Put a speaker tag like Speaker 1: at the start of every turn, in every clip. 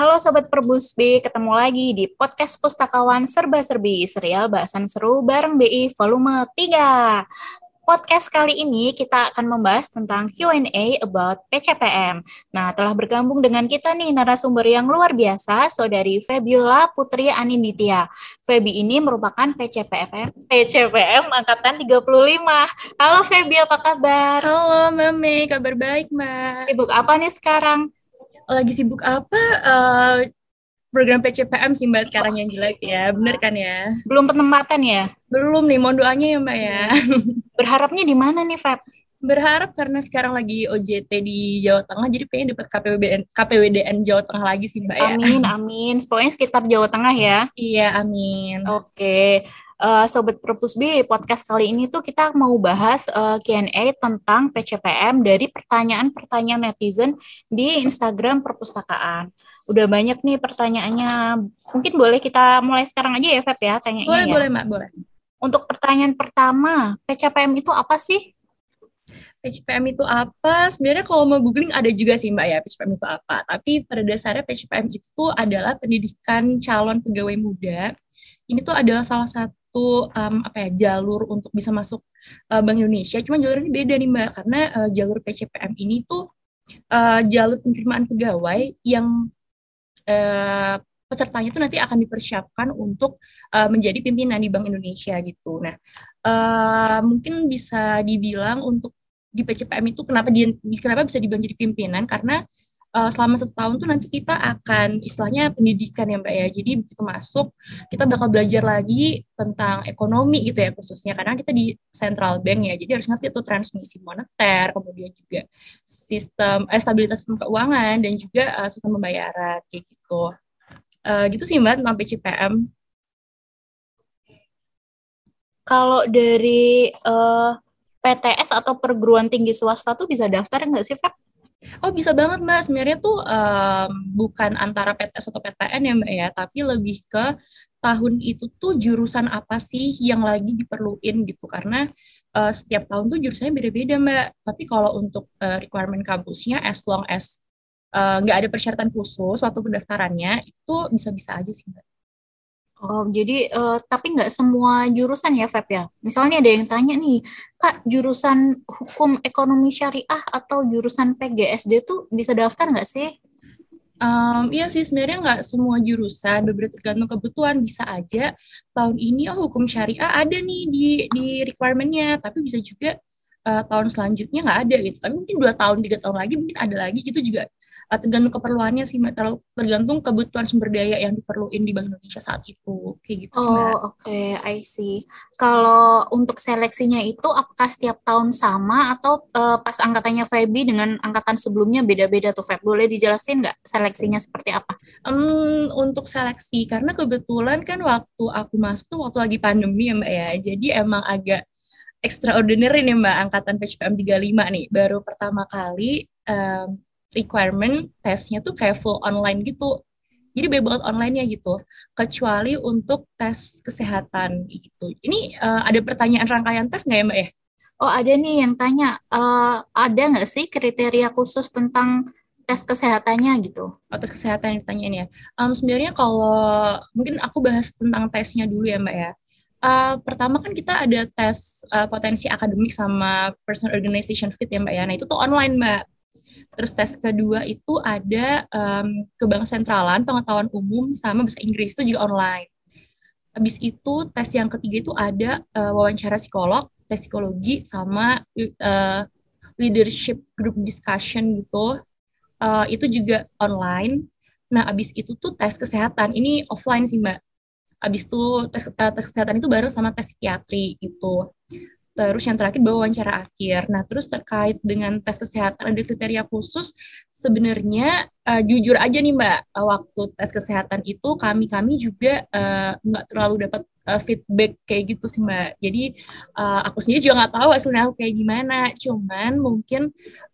Speaker 1: Halo Sobat Perbus B, ketemu lagi di podcast Pustakawan Serba Serbi, serial bahasan seru bareng BI volume 3. Podcast kali ini kita akan membahas tentang Q&A about PCPM. Nah, telah bergabung dengan kita nih narasumber yang luar biasa, Saudari Febiola Putri Aninditya. Febi ini merupakan PCPM, PCPM angkatan 35. Halo Febi, apa kabar?
Speaker 2: Halo Mbak Mei, kabar baik Mbak.
Speaker 1: Sibuk apa nih sekarang?
Speaker 2: Lagi sibuk apa? Uh, program PCPM sih Mbak sekarang yang jelas ya, bener kan ya?
Speaker 1: Belum penempatan ya?
Speaker 2: Belum nih, mohon doanya ya Mbak ya.
Speaker 1: Berharapnya di mana nih Feb?
Speaker 2: Berharap karena sekarang lagi OJT di Jawa Tengah, jadi pengen dapat KPWDN, KPWDN Jawa Tengah lagi sih Mbak ya.
Speaker 1: Amin, amin. Pokoknya sekitar Jawa Tengah ya.
Speaker 2: Iya, amin.
Speaker 1: Oke uh, Sobat Perpus B, podcast kali ini tuh kita mau bahas uh, eh, Q&A tentang PCPM dari pertanyaan-pertanyaan netizen di Instagram Perpustakaan. Udah banyak nih pertanyaannya. Mungkin boleh kita mulai sekarang aja ya, Feb ya, tanya
Speaker 2: Boleh,
Speaker 1: ya.
Speaker 2: boleh, Mbak, boleh.
Speaker 1: Untuk pertanyaan pertama, PCPM itu apa sih?
Speaker 2: PCPM itu apa? Sebenarnya kalau mau googling ada juga sih Mbak ya PCPM itu apa. Tapi pada dasarnya PCPM itu adalah pendidikan calon pegawai muda. Ini tuh adalah salah satu satu um, apa ya jalur untuk bisa masuk uh, Bank Indonesia. Cuma jalur ini beda nih Mbak karena uh, jalur PCPM ini tuh uh, jalur penerimaan pegawai yang uh, pesertanya itu nanti akan dipersiapkan untuk uh, menjadi pimpinan di Bank Indonesia gitu. Nah, uh, mungkin bisa dibilang untuk di PCPM itu kenapa dia kenapa bisa dibilang jadi pimpinan karena uh, selama satu tahun tuh nanti kita akan istilahnya pendidikan ya mbak ya. Jadi begitu masuk kita bakal belajar lagi tentang ekonomi gitu ya khususnya. Karena kita di central bank ya jadi harus ngerti tuh transmisi moneter kemudian juga sistem eh, stabilitas sistem keuangan dan juga uh, sistem pembayaran kayak gitu. Uh, gitu sih mbak tentang PCPM
Speaker 1: kalau dari uh, PTS atau perguruan tinggi swasta tuh bisa daftar nggak sih, Feb?
Speaker 2: Oh bisa banget mbak, sebenarnya tuh um, bukan antara PTS atau PTN ya mbak ya, tapi lebih ke tahun itu tuh jurusan apa sih yang lagi diperluin gitu, karena uh, setiap tahun tuh jurusannya beda-beda mbak. Tapi kalau untuk uh, requirement kampusnya, as long as nggak uh, ada persyaratan khusus waktu pendaftarannya, itu bisa-bisa aja sih mbak.
Speaker 1: Oh, jadi uh, tapi nggak semua jurusan ya, Feb ya? Misalnya ada yang tanya nih, Kak, jurusan hukum ekonomi syariah atau jurusan PGSD tuh bisa daftar nggak sih?
Speaker 2: Um, iya sih sebenarnya nggak semua jurusan, beberapa tergantung kebutuhan bisa aja tahun ini oh hukum syariah ada nih di di requirementnya, tapi bisa juga uh, tahun selanjutnya nggak ada gitu. Tapi mungkin dua tahun tiga tahun lagi mungkin ada lagi. Gitu juga uh, tergantung keperluannya sih terlalu tergantung kebutuhan sumber daya yang diperluin di Bank Indonesia saat itu. Kayak gitu
Speaker 1: oh oke. Okay. I see. Kalau untuk seleksinya itu apakah setiap tahun sama atau uh, pas angkatannya Feby dengan angkatan sebelumnya beda-beda tuh Feb? Boleh dijelasin nggak seleksinya seperti apa?
Speaker 2: Um, untuk seleksi karena kebetulan kan waktu aku masuk tuh waktu lagi pandemi ya mbak ya. Jadi emang agak extraordinary nih Mbak angkatan PCPM 35 nih. Baru pertama kali um, requirement tesnya tuh kayak full online gitu. Jadi bebas banget online-nya gitu. Kecuali untuk tes kesehatan gitu. Ini uh, ada pertanyaan rangkaian tes nggak ya Mbak ya?
Speaker 1: Oh ada nih yang tanya, uh, ada nggak sih kriteria khusus tentang tes kesehatannya gitu?
Speaker 2: Oh, tes kesehatan yang ditanyain ya. Um, sebenarnya kalau mungkin aku bahas tentang tesnya dulu ya Mbak ya uh, pertama kan kita ada tes uh, potensi akademik sama personal organization fit ya mbak ya. Nah itu tuh online mbak. Terus tes kedua itu ada um, ke bank sentralan, pengetahuan umum sama bahasa Inggris itu juga online. Habis itu tes yang ketiga itu ada uh, wawancara psikolog, tes psikologi sama uh, leadership group discussion gitu. Uh, itu juga online. Nah, abis itu tuh tes kesehatan. Ini offline sih, Mbak Abis itu tes, uh, tes kesehatan itu baru sama tes psikiatri gitu. Terus yang terakhir bawa wawancara akhir. Nah, terus terkait dengan tes kesehatan ada kriteria khusus. Sebenarnya uh, jujur aja nih Mbak, uh, waktu tes kesehatan itu kami-kami juga uh, terlalu dapat uh, feedback kayak gitu sih Mbak. Jadi uh, aku sendiri juga nggak tahu hasilnya aku kayak gimana. Cuman mungkin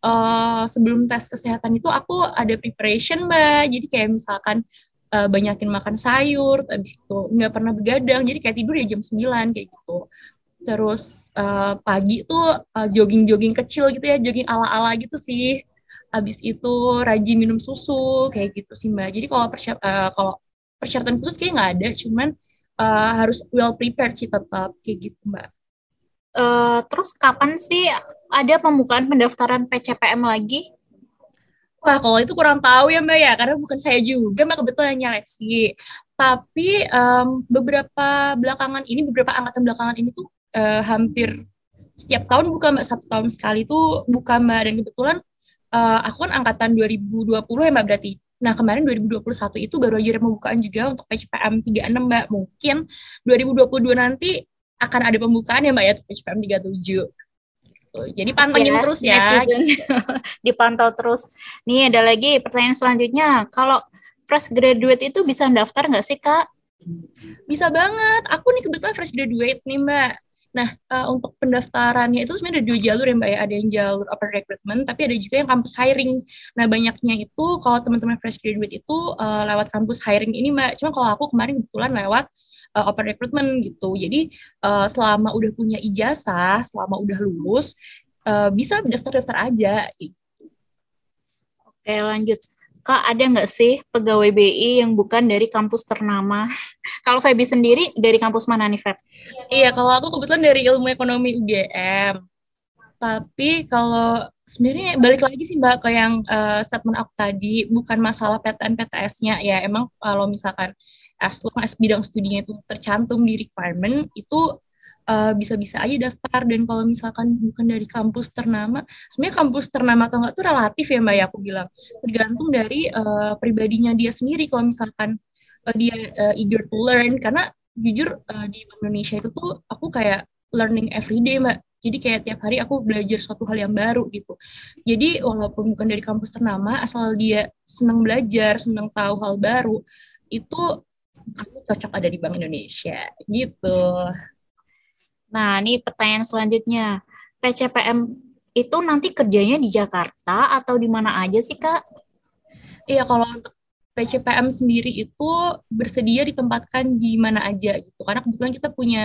Speaker 2: uh, sebelum tes kesehatan itu aku ada preparation Mbak. Jadi kayak misalkan uh, banyakin makan sayur, habis itu nggak pernah begadang, jadi kayak tidur ya jam 9 kayak gitu. Terus uh, pagi tuh uh, jogging-jogging kecil gitu ya, jogging ala-ala gitu sih. habis itu rajin minum susu kayak gitu sih mbak jadi kalau persiap uh, persyaratan khusus kayak nggak ada cuman uh, harus well prepared sih tetap kayak gitu mbak
Speaker 1: uh, terus kapan sih ada pembukaan pendaftaran PCPM lagi
Speaker 2: Wah, kalau itu kurang tahu ya Mbak ya, karena bukan saya juga Mbak kebetulan nyeleksi. Tapi um, beberapa belakangan ini, beberapa angkatan belakangan ini tuh uh, hampir setiap tahun buka Mbak, satu tahun sekali tuh buka Mbak. Dan kebetulan uh, aku kan angkatan 2020 ya Mbak berarti. Nah, kemarin 2021 itu baru aja pembukaan juga untuk PCPM 36 Mbak. Mungkin 2022 nanti akan ada pembukaan ya Mbak ya untuk PCPM 37. Jadi pantengin ya, terus ya. Netizen.
Speaker 1: Dipantau terus. Nih ada lagi pertanyaan selanjutnya. Kalau fresh graduate itu bisa daftar nggak sih Kak?
Speaker 2: Bisa banget. Aku nih kebetulan fresh graduate nih Mbak. Nah, uh, untuk pendaftarannya itu sebenarnya ada dua jalur ya Mbak ya. Ada yang jalur open recruitment, tapi ada juga yang kampus hiring. Nah, banyaknya itu kalau teman-teman fresh graduate itu uh, lewat kampus hiring ini Mbak. Cuma kalau aku kemarin kebetulan lewat uh, open recruitment gitu. Jadi uh, selama udah punya ijazah, selama udah lulus, uh, bisa daftar-daftar aja.
Speaker 1: Oke, lanjut. Kak, ada nggak sih pegawai BI yang bukan dari kampus ternama? kalau Feby sendiri dari kampus mana nih, Feb?
Speaker 2: Iya, kalau aku kebetulan dari ilmu ekonomi UGM. Tapi kalau sebenarnya balik lagi sih Mbak ke yang uh, statement aku tadi, bukan masalah PTN PTS-nya ya. Emang kalau misalkan as long as bidang studinya itu tercantum di requirement, itu uh, bisa-bisa aja daftar. Dan kalau misalkan bukan dari kampus ternama sebenarnya kampus ternama atau enggak itu relatif ya mbak ya aku bilang. Tergantung dari uh, pribadinya dia sendiri. Kalau misalkan uh, dia uh, eager to learn. Karena jujur uh, di Indonesia itu tuh aku kayak learning every day mbak. Jadi kayak tiap hari aku belajar suatu hal yang baru gitu. Jadi walaupun bukan dari kampus ternama, asal dia senang belajar, senang tahu hal baru, itu aku cocok ada di Bank Indonesia gitu.
Speaker 1: Nah, ini pertanyaan selanjutnya. PCPM itu nanti kerjanya di Jakarta atau di mana aja sih, Kak?
Speaker 2: Iya, kalau untuk PCPM sendiri itu bersedia ditempatkan di mana aja gitu. Karena kebetulan kita punya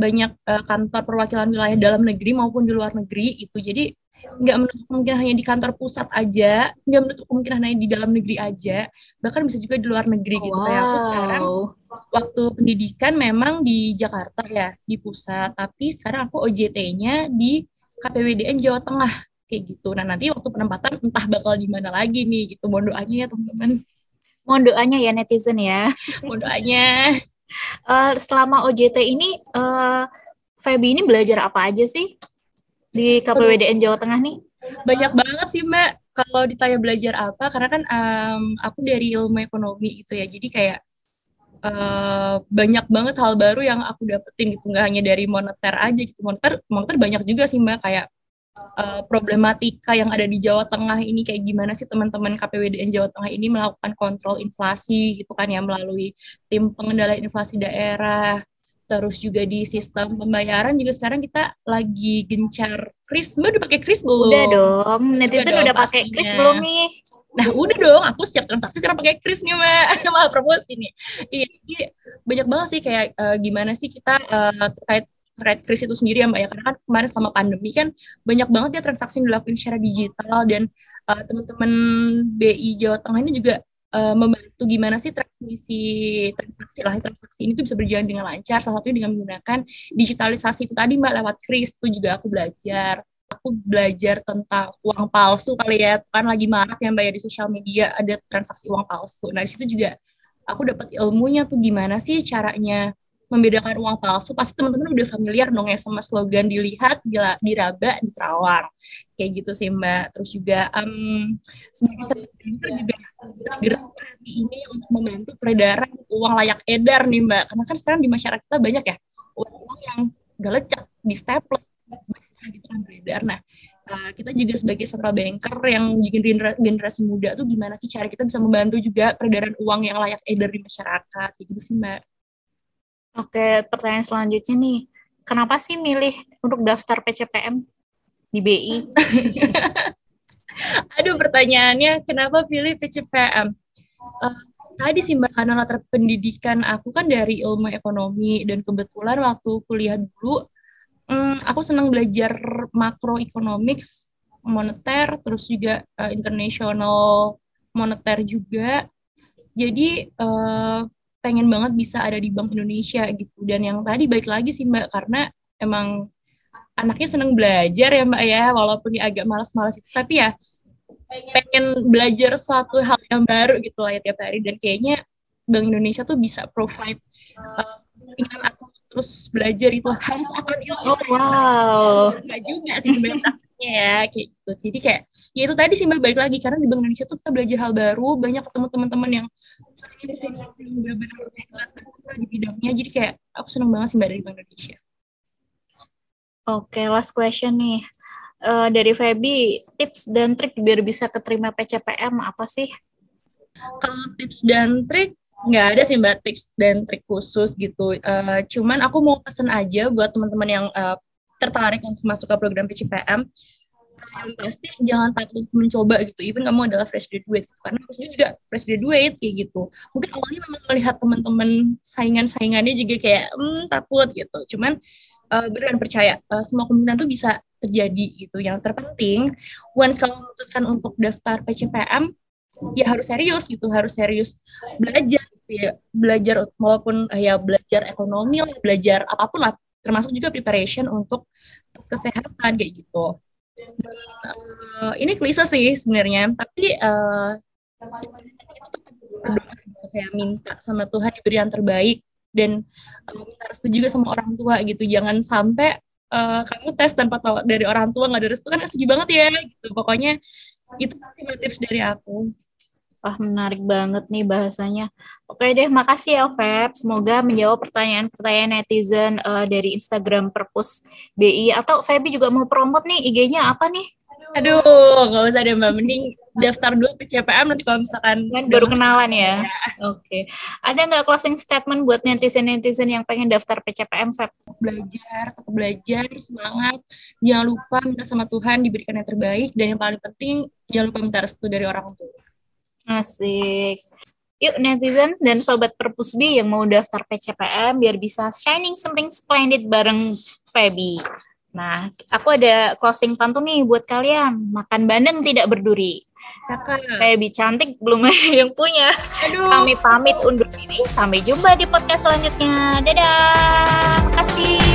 Speaker 2: banyak uh, kantor perwakilan wilayah dalam negeri maupun di luar negeri itu. Jadi nggak menutup kemungkinan hanya di kantor pusat aja, nggak menutup kemungkinan hanya di dalam negeri aja, bahkan bisa juga di luar negeri gitu. Wow. Kayak aku sekarang waktu pendidikan memang di Jakarta ya, di pusat, tapi sekarang aku OJT-nya di KPWDN Jawa Tengah kayak gitu. Nah nanti waktu penempatan entah bakal di mana lagi nih gitu. Mohon doanya ya teman-teman.
Speaker 1: Mohon doanya ya netizen ya.
Speaker 2: Mohon doanya.
Speaker 1: Uh, selama OJT ini, uh, Feby ini belajar apa aja sih di KPWDN Jawa Tengah nih?
Speaker 2: Banyak banget sih Mbak. Kalau ditanya belajar apa, karena kan um, aku dari ilmu ekonomi gitu ya, jadi kayak uh, banyak banget hal baru yang aku dapetin gitu, nggak hanya dari moneter aja gitu. Moneter, moneter banyak juga sih Mbak, kayak uh, problematika yang ada di Jawa Tengah ini kayak gimana sih teman-teman KPWDN Jawa Tengah ini melakukan kontrol inflasi gitu kan ya melalui tim pengendalian inflasi daerah terus juga di sistem pembayaran juga sekarang kita lagi gencar Kris, Mbak udah pakai Kris belum?
Speaker 1: Udah dong, netizen udah, udah pakai Kris belum nih?
Speaker 2: Nah udah dong, aku setiap transaksi sekarang pakai Kris nih Mbak, malah promosi nih. Iya, banyak banget sih kayak uh, gimana sih kita uh, terkait terkait kris itu sendiri ya Mbak ya. Karena kan kemarin selama pandemi kan banyak banget ya transaksi yang dilakukan secara digital dan uh, teman-teman BI Jawa Tengah ini juga uh, membantu gimana sih transmisi transaksi lah. Transaksi ini tuh bisa berjalan dengan lancar salah satunya dengan menggunakan digitalisasi itu tadi Mbak lewat kris itu juga aku belajar aku belajar tentang uang palsu kali ya. Kan lagi marak ya Mbak ya di sosial media ada transaksi uang palsu. Nah di situ juga aku dapat ilmunya tuh gimana sih caranya membedakan uang palsu. Pasti teman-teman udah familiar dong ya sama slogan dilihat diraba di terawang kayak gitu sih mbak. Terus juga um, sebagai banker juga gerak hati ini untuk membantu peredaran uang layak edar nih mbak. Karena kan sekarang di masyarakat kita banyak ya uang-uang yang gak lecek di staples gitu kan beredar nah uh, kita juga sebagai central banker yang generasi, generasi muda tuh gimana sih cara kita bisa membantu juga peredaran uang yang layak edar di masyarakat kayak gitu sih mbak
Speaker 1: Oke, pertanyaan selanjutnya nih. Kenapa sih milih untuk daftar PCPM di BI?
Speaker 2: Aduh, pertanyaannya kenapa pilih PCPM? Uh, eh, tadi sih Mbak, karena latar pendidikan aku kan dari ilmu ekonomi, dan kebetulan waktu kuliah dulu, um, aku senang belajar makroeconomics moneter, terus juga uh, international moneter juga. Jadi uh, pengen banget bisa ada di Bank Indonesia gitu. Dan yang tadi baik lagi sih Mbak, karena emang anaknya seneng belajar ya Mbak ya, walaupun dia agak malas-malas itu. Tapi ya pengen belajar suatu hal yang baru gitu lah ya tiap hari. Dan kayaknya Bank Indonesia tuh bisa provide uh, aku terus belajar itu. Harus akan
Speaker 1: oh, wow.
Speaker 2: Nggak juga sih sebenarnya ya kayak gitu. Jadi kayak ya itu tadi sih mbak balik lagi. Karena di Bank Indonesia tuh kita belajar hal baru. Banyak ketemu teman-teman yang senior senior yang benar-benar hebat di bidangnya. Jadi kayak aku seneng banget sih mbak dari Bank Indonesia.
Speaker 1: Oke okay, last question nih. Uh, dari Feby tips dan trik biar bisa keterima PCPM apa sih?
Speaker 2: Kalau tips dan trik nggak ada sih mbak tips dan trik khusus gitu. Uh, cuman aku mau pesen aja buat teman-teman yang uh, tertarik untuk masuk ke program PCPM. Yang pasti jangan takut mencoba gitu. Even kamu adalah fresh graduate gitu. Karena aku juga fresh graduate kayak gitu. Mungkin awalnya memang melihat teman-teman saingan-saingannya juga kayak hmm, takut gitu. Cuman uh, beneran percaya uh, semua kemungkinan tuh bisa terjadi gitu. Yang terpenting once kamu memutuskan untuk daftar PCPM ya harus serius gitu harus serius belajar gitu ya. Belajar walaupun eh, ya belajar ekonomi lah belajar apa pun lah. Termasuk juga preparation untuk kesehatan kayak gitu. Dan, uh, ini klise sih sebenarnya tapi uh, berdoa kayak minta sama Tuhan diberi yang terbaik. Dan uh, minta juga sama orang tua gitu. Jangan sampai uh, kamu tes tanpa tahu dari orang tua nggak ada restu kan sedih banget ya gitu. Pokoknya itu tips dari aku
Speaker 1: Wah, menarik banget nih bahasanya. Oke deh, makasih ya, Feb. Semoga menjawab pertanyaan-pertanyaan netizen uh, dari Instagram Perpus BI. Atau Febi juga mau promote nih, IG-nya apa nih?
Speaker 2: Aduh, nggak usah deh Mbak. Mending daftar dulu ke CPM nanti kalau misalkan...
Speaker 1: Kan baru kenalan ya? ya. Oke. Okay. Ada nggak closing statement buat netizen-netizen yang pengen daftar PCPM, Feb?
Speaker 2: Belajar, tetap belajar, semangat. Jangan lupa minta sama Tuhan diberikan yang terbaik. Dan yang paling penting, jangan lupa minta restu dari orang tua.
Speaker 1: Asik. Yuk netizen dan sobat perpusbi yang mau daftar PCPM biar bisa shining something splendid bareng Feby. Nah, aku ada closing pantun nih buat kalian. Makan bandeng tidak berduri. Feby cantik belum ada yang punya. Aduh. Kami pamit undur diri. Sampai jumpa di podcast selanjutnya. Dadah. Terima kasih.